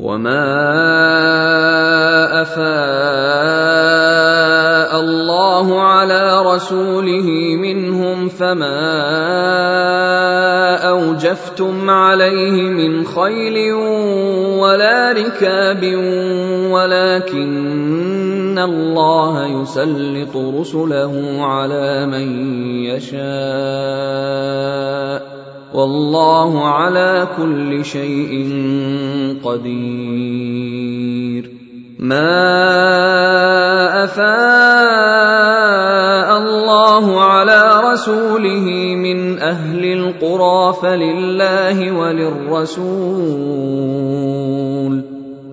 وما افاء الله على رسوله منهم فما اوجفتم عليه من خيل ولا ركاب ولكن الله يسلط رسله على من يشاء والله على كل شيء قدير. ما أفاء الله على رسوله من أهل القرى فلله وللرسول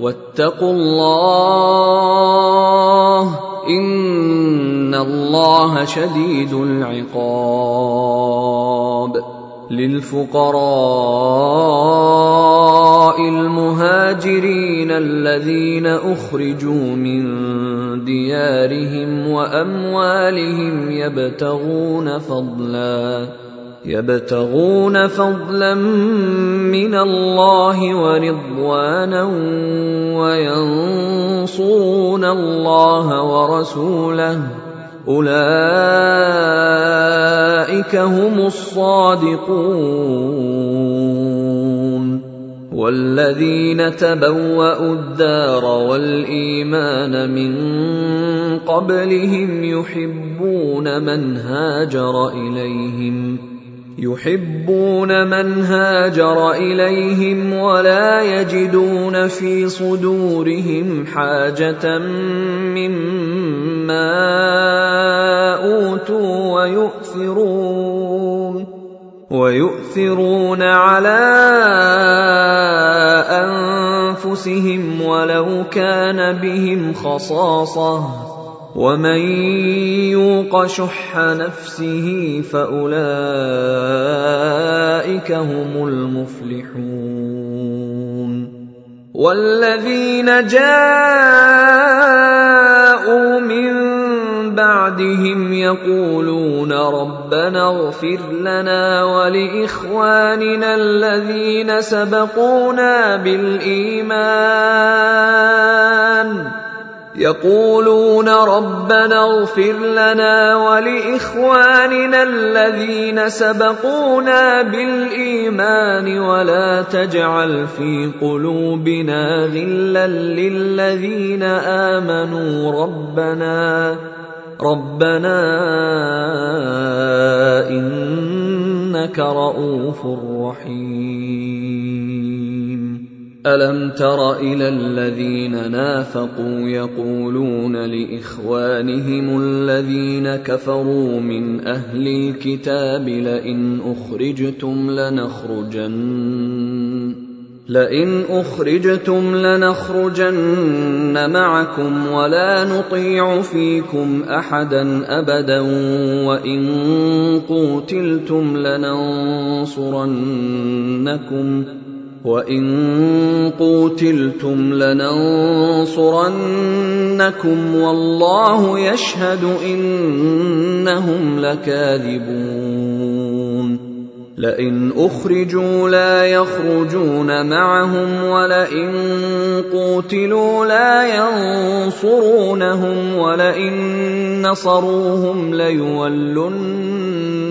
واتقوا الله إن الله شديد العقاب للفقراء المهاجرين الذين أخرجوا من ديارهم وأموالهم يبتغون فضلا يبتغون فضلا من الله ورضوانا وينصرون الله ورسوله. أولئك هم الصادقون. والذين تبوأوا الدار والإيمان من قبلهم يحبون من هاجر إليهم. يحبون من هاجر إليهم ولا يجدون في صدورهم حاجة مما أوتوا ويؤثرون ويؤثرون على أنفسهم ولو كان بهم خصاصة ومن يوق شح نفسه فاولئك هم المفلحون والذين جاءوا من بعدهم يقولون ربنا اغفر لنا ولاخواننا الذين سبقونا بالايمان يقولون ربنا اغفر لنا ولإخواننا الذين سبقونا بالإيمان ولا تجعل في قلوبنا غلا للذين آمنوا ربنا ربنا إنك رءوف رحيم. ألم تر إلى الذين نافقوا يقولون لإخوانهم الذين كفروا من أهل الكتاب لئن أخرجتم لنخرجن لئن أخرجتم لنخرجن معكم ولا نطيع فيكم أحدا أبدا وإن قوتلتم لننصرنكم وان قوتلتم لننصرنكم والله يشهد انهم لكاذبون لئن اخرجوا لا يخرجون معهم ولئن قوتلوا لا ينصرونهم ولئن نصروهم ليولن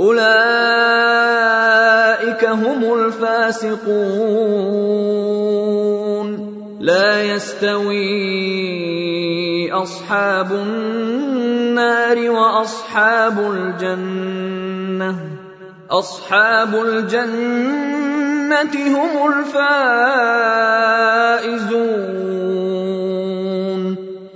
أولئك هم الفاسقون. لا يستوي أصحاب النار وأصحاب الجنة. أصحاب الجنة هم الفائزون.